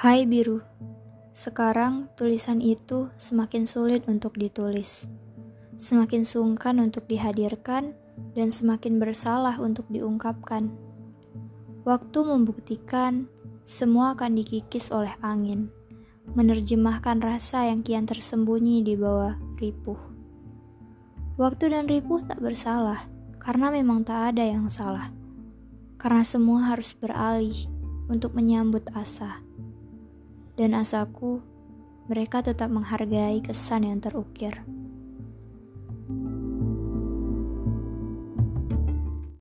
Hai biru, sekarang tulisan itu semakin sulit untuk ditulis, semakin sungkan untuk dihadirkan, dan semakin bersalah untuk diungkapkan. Waktu membuktikan semua akan dikikis oleh angin, menerjemahkan rasa yang kian tersembunyi di bawah ripuh. Waktu dan ripuh tak bersalah, karena memang tak ada yang salah. Karena semua harus beralih untuk menyambut asa dan asaku mereka tetap menghargai kesan yang terukir.